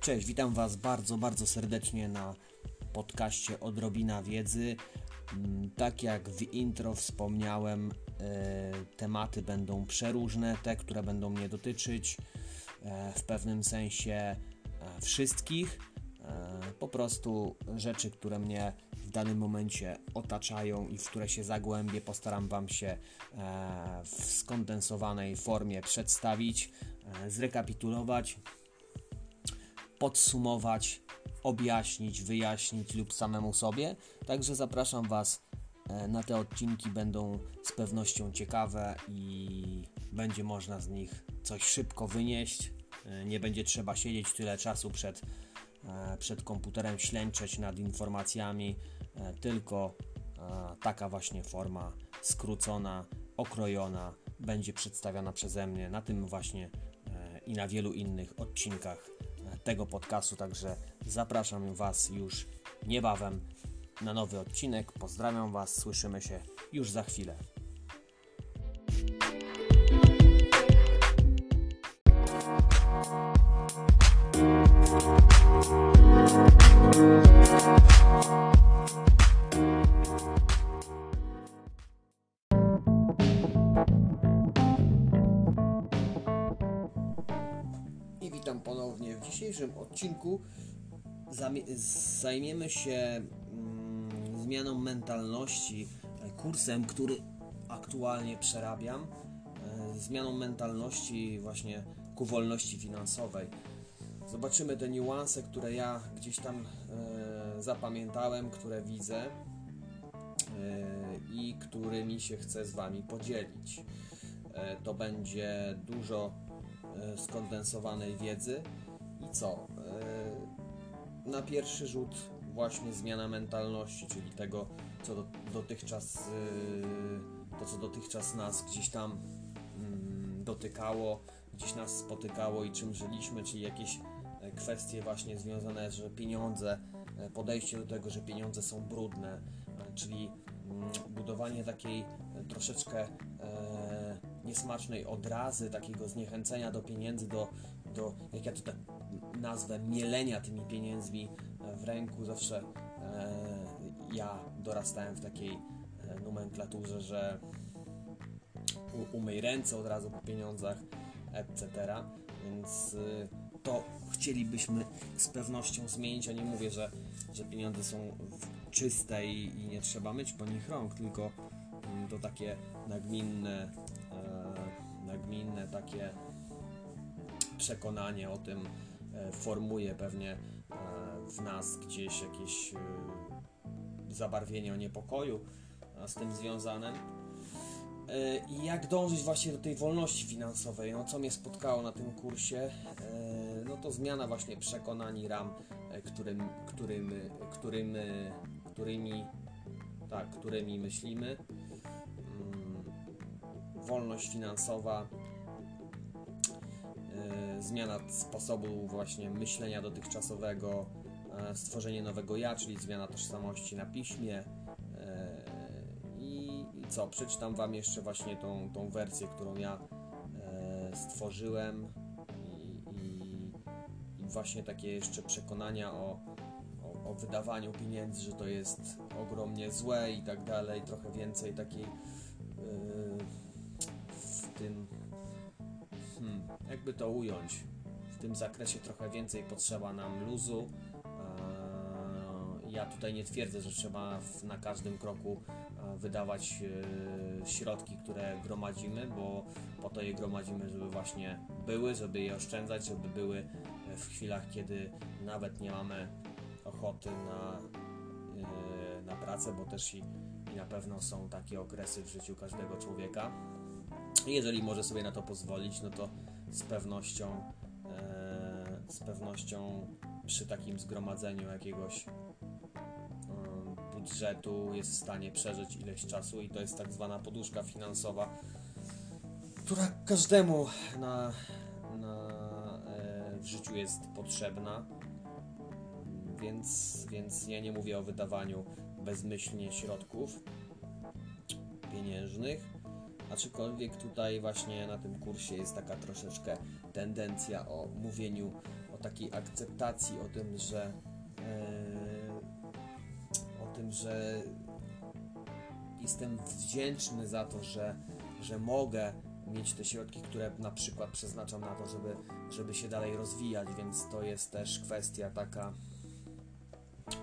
Cześć, witam Was bardzo, bardzo serdecznie na podcaście Odrobina Wiedzy. Mm, Tak jak w intro wspomniałem, e, tematy będą przeróżne, te, które będą mnie dotyczyć e, w pewnym sensie e, wszystkich. Po prostu rzeczy, które mnie w danym momencie otaczają i w które się zagłębię, postaram Wam się w skondensowanej formie przedstawić, zrekapitulować podsumować, objaśnić, wyjaśnić lub samemu sobie. Także zapraszam Was e, na te odcinki, będą z pewnością ciekawe i będzie można z nich coś szybko wynieść. E, Nie będzie trzeba siedzieć tyle czasu przed, e, przed komputerem, ślęczeć nad informacjami, tylko taka właśnie forma skrócona, okrojona będzie przedstawiona przeze mnie na tym właśnie i na wielu innych odcinkach tego podcastu. Także zapraszam Was już niebawem na nowy odcinek. Pozdrawiam Was, słyszymy się już za chwilę. Odcinku zajmiemy się mm, zmianą mentalności, kursem, który aktualnie przerabiam, e, zmianą mentalności właśnie ku wolności finansowej. Zobaczymy te niuanse, które ja gdzieś tam e, zapamiętałem, które widzę e, i którymi się chcę z Wami podzielić. To będzie dużo skondensowanej wiedzy i co? Na pierwszy rzut właśnie zmiana mentalności, czyli tego, co do, dotychczas e, to, co dotychczas nas gdzieś tam mm, dotykało, gdzieś nas spotykało i czym żyliśmy, czyli jakieś e, kwestie właśnie związane, że pieniądze, e, podejście do tego, że pieniądze są brudne, e, czyli mm, budowanie takiej troszeczkę e, niesmacznej odrazy, takiego zniechęcenia do pieniędzy, do, do jak ja to tak nazwę, mielenia tymi pieniędzmi e, w ręku. Zawsze e, ja dorastałem w takiej e, nomenklaturze, że umyj ręce od razu po pieniądzach, etc. Więc y, to chcielibyśmy z pewnością zmienić. Ja nie mówię, że, że pieniądze są czyste i, i nie trzeba myć po nich rąk, tylko mm, to takie nagminne, e, nagminne takie przekonanie o tym e, formuje pewnie e, w nas gdzieś jakieś e, zabarwienie o niepokoju z tym związanym. E, I jak dążyć właśnie do tej wolności finansowej? No, co mnie spotkało na tym kursie? E, No to zmiana właśnie przekonań ram, e, którym, którym, którym, którymi, tak, którymi myślimy. Mm, Wolność finansowa, e, zmiana sposobu właśnie myślenia dotychczasowego, e, stworzenie nowego ja, czyli zmiana tożsamości na piśmie. e, I, co, przeczytam Wam jeszcze właśnie tą, tą wersję, którą ja e, stworzyłem i, i, i właśnie takie jeszcze przekonania o, o, o wydawaniu pieniędzy, że to jest ogromnie złe i tak dalej, trochę więcej takiej e, w tym jakby to ująć w tym zakresie trochę więcej potrzeba nam luzu Eee, ja tutaj nie twierdzę, że trzeba na każdym kroku e, wydawać e, środki, które gromadzimy, bo po to je gromadzimy, żeby właśnie były, żeby je oszczędzać, żeby były e, w chwilach, kiedy nawet nie mamy ochoty na, na pracę, bo też i, i na pewno są takie okresy w życiu każdego człowieka. Jeżeli może sobie na to pozwolić, no to z pewnością, e, z pewnością przy takim zgromadzeniu jakiegoś em, budżetu jest w stanie przeżyć ileś czasu i to jest tak zwana poduszka finansowa, która każdemu na, na, e, w życiu jest potrzebna. Więc, więc ja nie mówię o wydawaniu bezmyślnie środków pieniężnych, aczkolwiek tutaj właśnie na tym kursie jest taka troszeczkę tendencja o mówieniu o takiej akceptacji, o tym, że e, o tym, że jestem wdzięczny za to, że, że mogę mieć te środki, które na przykład przeznaczam na to, żeby, żeby się dalej rozwijać, więc to jest też kwestia taka,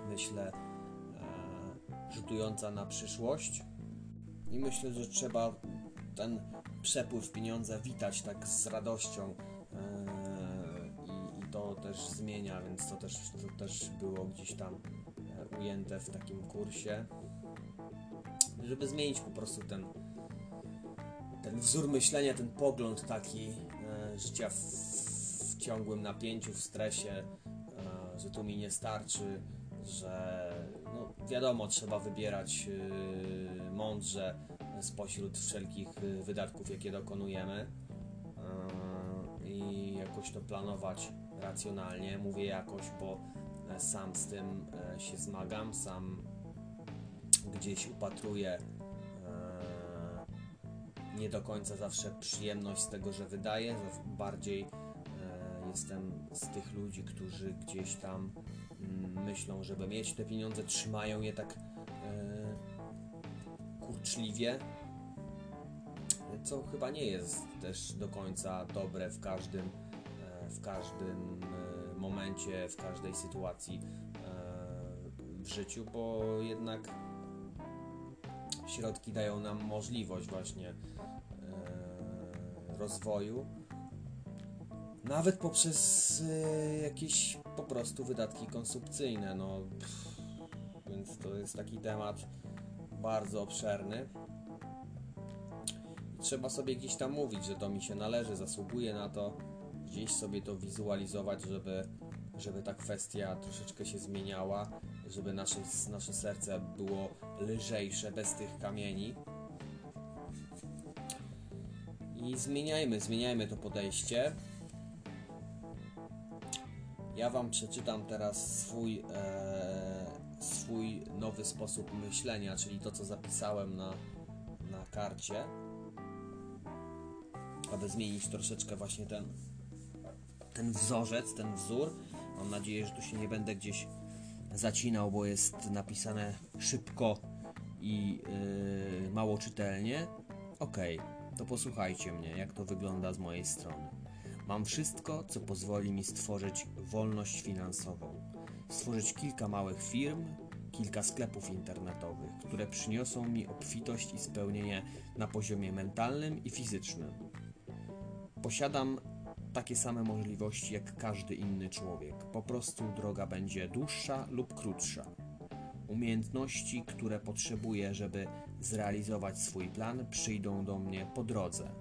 myślę, e, rzutująca na przyszłość. I myślę, że trzeba ten przepływ pieniądza witać tak z radością e, i, to też zmienia, więc to też, to też było gdzieś tam e, ujęte w takim kursie, żeby zmienić po prostu ten, ten wzór myślenia, ten pogląd taki e, życia w, w ciągłym napięciu, w stresie, że tu mi nie starczy, że no, wiadomo, trzeba wybierać mądrze spośród wszelkich e, wydatków, jakie dokonujemy. E, i jakoś to planować racjonalnie. Mówię jakoś, bo e, sam z tym e, się zmagam, sam gdzieś upatruję. Nie do końca zawsze przyjemność z tego, że wydaję, bardziej jestem z tych ludzi, którzy gdzieś tam mm, myślą, żeby mieć te pieniądze, trzymają je tak kurczliwie, co chyba nie jest też do końca dobre w każdym, e, w każdym e, momencie, w każdej sytuacji e, w życiu, bo jednak środki dają nam możliwość właśnie rozwoju, nawet poprzez jakieś po prostu wydatki konsumpcyjne. No, pff, więc to jest taki temat bardzo obszerny. Trzeba sobie gdzieś tam mówić, że to mi się należy, zasługuje na to, gdzieś sobie to wizualizować, żeby, żeby ta kwestia troszeczkę się zmieniała, żeby nasze, nasze serce było lżejsze, bez tych kamieni. I zmieniajmy, zmieniajmy to podejście. Ja Wam przeczytam teraz swój, e, swój nowy sposób myślenia, czyli to, co zapisałem na, na karcie, aby zmienić troszeczkę właśnie ten, ten wzorzec, ten wzór. Mam nadzieję, że tu się nie będę gdzieś zacinał, bo jest napisane szybko i yy, mało czytelnie. Ok, to posłuchajcie mnie, jak to wygląda z mojej strony. Mam wszystko, co pozwoli mi stworzyć wolność finansową, stworzyć kilka małych firm, kilka sklepów internetowych, które przyniosą mi obfitość i spełnienie na poziomie mentalnym i fizycznym. Posiadam takie same możliwości jak każdy inny człowiek. Po prostu droga będzie dłuższa lub krótsza. Umiejętności, które potrzebuję, żeby zrealizować swój plan, przyjdą do mnie po drodze.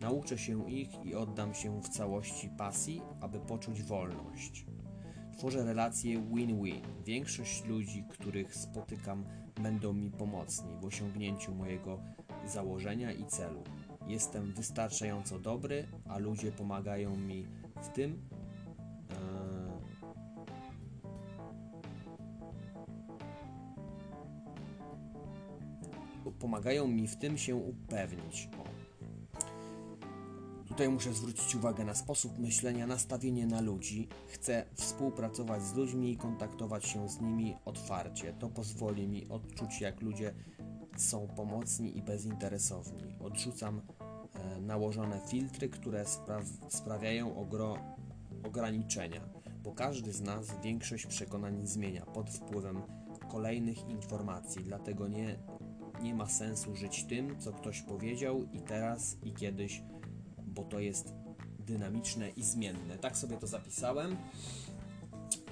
Nauczę się ich i oddam się w całości pasji, aby poczuć wolność. Tworzę relacje win-win. Większość ludzi, których spotykam, będą mi pomocni w osiągnięciu mojego założenia i celu. Jestem wystarczająco dobry, a ludzie pomagają mi w tym. e, pomagają mi w tym się upewnić. Tutaj muszę zwrócić uwagę na sposób myślenia, nastawienie na ludzi. Chcę współpracować z ludźmi i kontaktować się z nimi otwarcie. To pozwoli mi odczuć, jak ludzie są pomocni i bezinteresowni. Odrzucam e, nałożone filtry, które spra- sprawiają ogro- ograniczenia, bo każdy z nas większość przekonań zmienia pod wpływem kolejnych informacji, dlatego nie, nie ma sensu żyć tym, co ktoś powiedział i teraz i kiedyś, bo to jest dynamiczne i zmienne. Tak sobie to zapisałem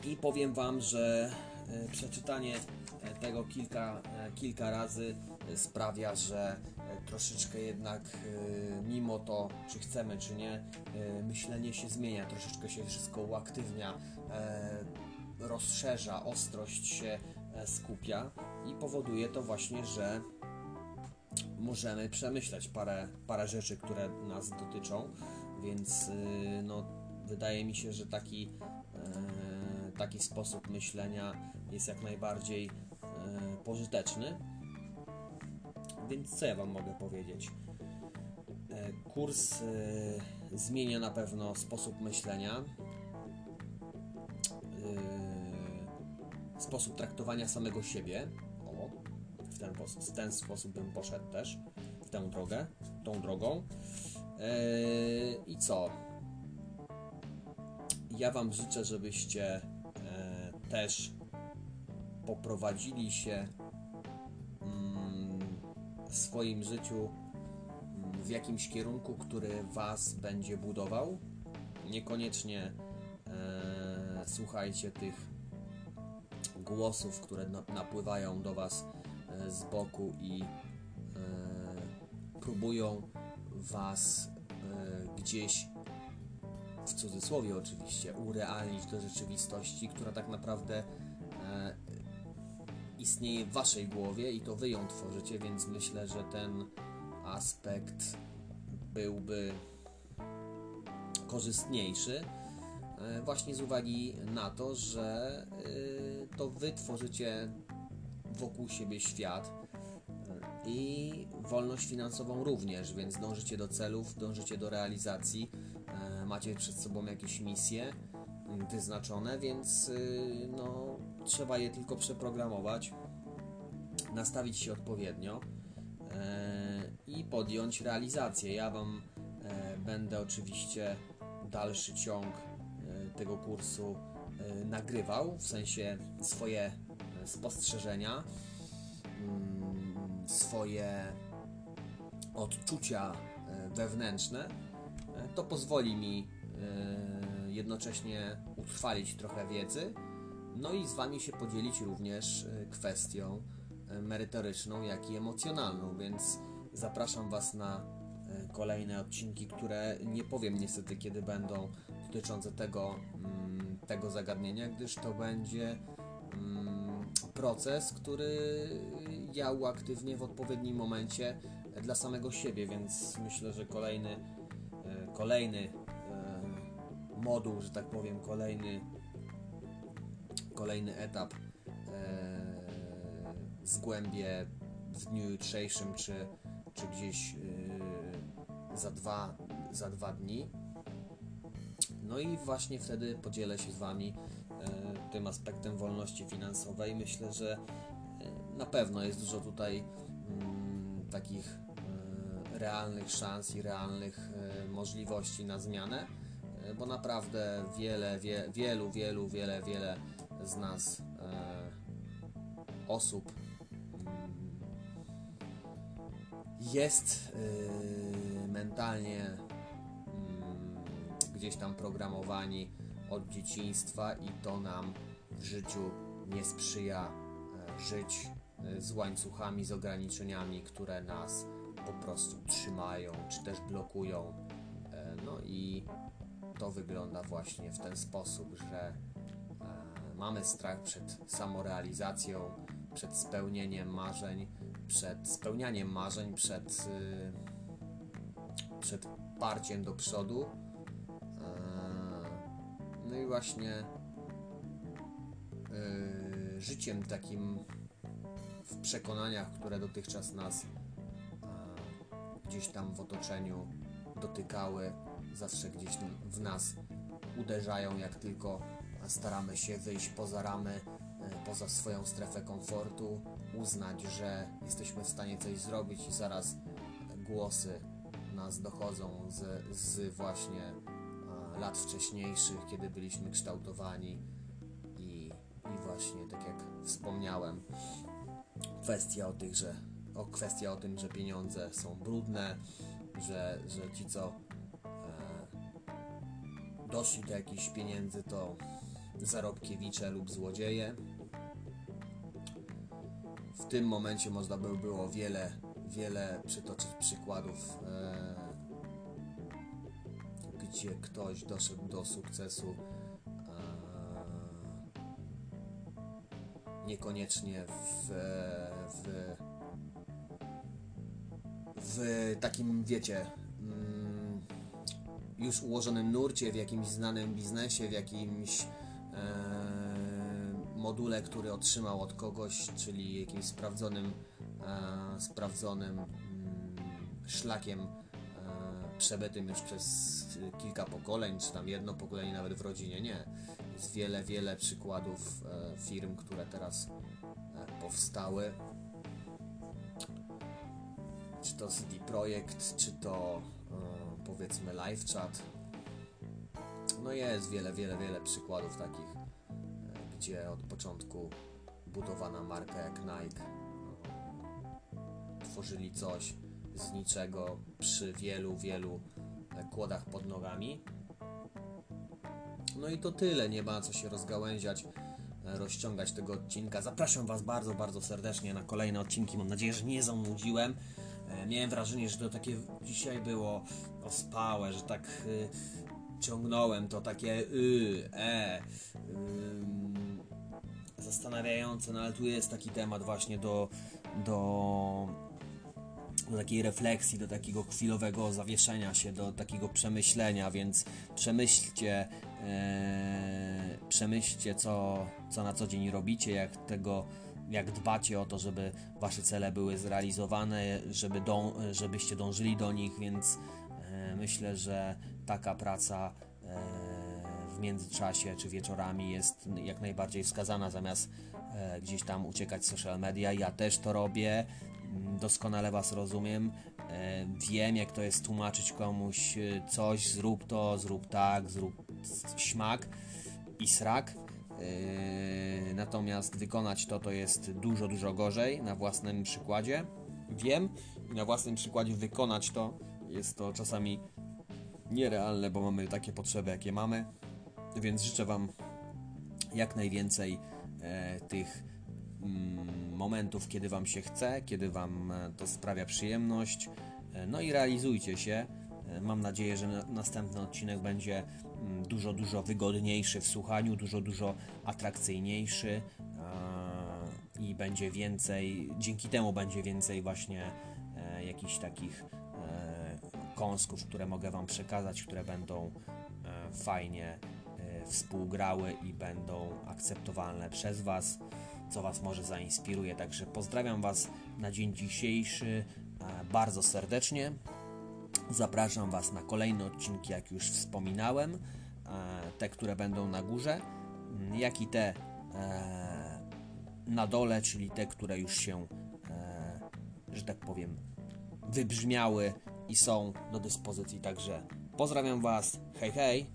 i powiem Wam, że e, przeczytanie e, tego kilka, kilka razy sprawia, że e, troszeczkę jednak e, mimo to, czy chcemy, czy nie, e, myślenie się zmienia, troszeczkę się wszystko uaktywnia, rozszerza, ostrość się skupia i powoduje to właśnie, że możemy przemyśleć parę, parę rzeczy, które nas dotyczą, więc no, wydaje mi się, że taki, taki sposób myślenia jest jak najbardziej pożyteczny więc co ja Wam mogę powiedzieć? E, kurs e, zmienia na pewno sposób myślenia, e, sposób traktowania samego siebie. O, w ten, w ten sposób bym poszedł też w tę drogę, tą drogą. I co? Ja Wam życzę, żebyście też poprowadzili się w swoim życiu w jakimś kierunku, który Was będzie budował. Niekoniecznie e, słuchajcie tych głosów, które na, napływają do Was e, z boku i e, próbują Was e, gdzieś w cudzysłowie oczywiście urealnić do rzeczywistości, która tak naprawdę istnieje w Waszej głowie i to Wy ją tworzycie, więc myślę, że ten aspekt byłby korzystniejszy e, właśnie z uwagi na to, że e, to Wy tworzycie wokół siebie świat e, i wolność finansową również, więc dążycie do celów, dążycie do realizacji, macie przed sobą jakieś misje wyznaczone, więc no, trzeba je tylko przeprogramować, nastawić się odpowiednio e, i podjąć realizację. Ja Wam e, będę oczywiście dalszy ciąg e, tego kursu nagrywał, w sensie swoje spostrzeżenia, mm, swoje odczucia wewnętrzne. To pozwoli mi jednocześnie utrwalić trochę wiedzy, no i z Wami się podzielić również e, kwestią e, merytoryczną, jak i emocjonalną, więc zapraszam Was na e, kolejne odcinki, które nie powiem niestety kiedy będą dotyczące tego, mm, tego zagadnienia, gdyż to będzie mm, proces, który ja uaktywnię w odpowiednim momencie dla samego siebie, więc myślę, że kolejny, kolejny moduł, że tak powiem, kolejny, kolejny etap e, zgłębię w dniu jutrzejszym, czy, czy gdzieś e, za, dwa, za dwa dni. No i właśnie wtedy podzielę się z Wami e, tym aspektem wolności finansowej. Myślę, że na pewno jest dużo tutaj mm, takich realnych szans i realnych możliwości na zmianę, bo naprawdę wiele, wie, wielu, wielu, wiele, wiele z nas e, osób mm, jest e, mentalnie mm, gdzieś tam programowani od dzieciństwa i to nam w życiu nie sprzyja e, żyć e, z łańcuchami, z ograniczeniami, które nas po prostu trzymają czy też blokują. No i to wygląda właśnie w ten sposób, że mamy strach przed samorealizacją, przed spełnieniem marzeń, przed spełnianiem marzeń, przed, y, przed parciem do przodu. E, No i właśnie y, życiem takim w przekonaniach, które dotychczas nas e, gdzieś tam w otoczeniu dotykały, zawsze gdzieś w nas uderzają, jak tylko staramy się wyjść poza ramy, e, poza swoją strefę komfortu, uznać, że jesteśmy w stanie coś zrobić i zaraz głosy nas dochodzą z, z właśnie lat wcześniejszych, kiedy byliśmy kształtowani i, i właśnie tak jak wspomniałem, kwestia o tych, że o kwestia o tym, że pieniądze są brudne, że, że ci co e, doszli do jakichś pieniędzy to zarobkiewicze lub złodzieje. W tym momencie można by było wiele, wiele przytoczyć przykładów, e, gdzie ktoś doszedł do sukcesu e, niekoniecznie w, w, w takim, wiecie, mm, już ułożonym nurcie, w jakimś znanym biznesie, w jakimś module, który otrzymał od kogoś, czyli jakimś sprawdzonym, e, sprawdzonym mm, szlakiem e, przebytym już przez kilka pokoleń, czy tam jedno pokolenie nawet w rodzinie. Nie. Jest wiele, wiele przykładów e, firm, które teraz e, powstały. Czy to CD Projekt, czy to e, powiedzmy LiveChat. No jest wiele, wiele, wiele przykładów takich, e, gdzie od początku budowana marka jak Nike tworzyli coś z niczego przy wielu, wielu e, kłodach pod nogami. No i to tyle, nie ma co się rozgałęziać, e, rozciągać tego odcinka. Zapraszam Was bardzo, bardzo serdecznie na kolejne odcinki. Mam nadzieję, że nie zanudziłem. Miałem wrażenie, że to takie dzisiaj było ospałe, że tak ciągnąłem to takie y, e. zastanawiające, no ale tu jest taki temat właśnie do, do, do takiej refleksji, do takiego chwilowego zawieszenia się, do takiego przemyślenia, więc przemyślcie, e, przemyślcie co, co na co dzień robicie, jak tego jak dbacie o to, żeby wasze cele były zrealizowane, żeby dą, żebyście dążyli do nich, więc myślę, że taka praca e, w międzyczasie czy wieczorami jest jak najbardziej wskazana, zamiast e, gdzieś tam uciekać z social media. Ja też to robię, mm, doskonale Was rozumiem. E, wiem, jak to jest tłumaczyć komuś e, coś, zrób to, zrób tak, zrób śmak i srak. Natomiast wykonać to to jest dużo, dużo gorzej na własnym przykładzie. Wiem i na własnym przykładzie wykonać to jest to czasami nierealne, bo mamy takie potrzeby, jakie mamy. Więc życzę Wam jak najwięcej e, tych mm, momentów, kiedy Wam się chce, kiedy Wam e, to sprawia przyjemność. E, no i realizujcie się. E, Mam nadzieję, że na, następny odcinek będzie mm, dużo, dużo wygodniejszy w słuchaniu, dużo, dużo atrakcyjniejszy a, i będzie więcej, dzięki temu będzie więcej właśnie e, jakichś takich e, kąsków, które mogę Wam przekazać, które będą e, fajnie e, współgrały i będą akceptowalne przez Was, co Was może zainspiruje. Także pozdrawiam Was na dzień dzisiejszy e, bardzo serdecznie. Zapraszam Was na kolejne odcinki, jak już wspominałem, te, które będą na górze, jak i te na dole, czyli te, które już się, że tak powiem, wybrzmiały i są do dyspozycji. Także pozdrawiam Was, hej hej!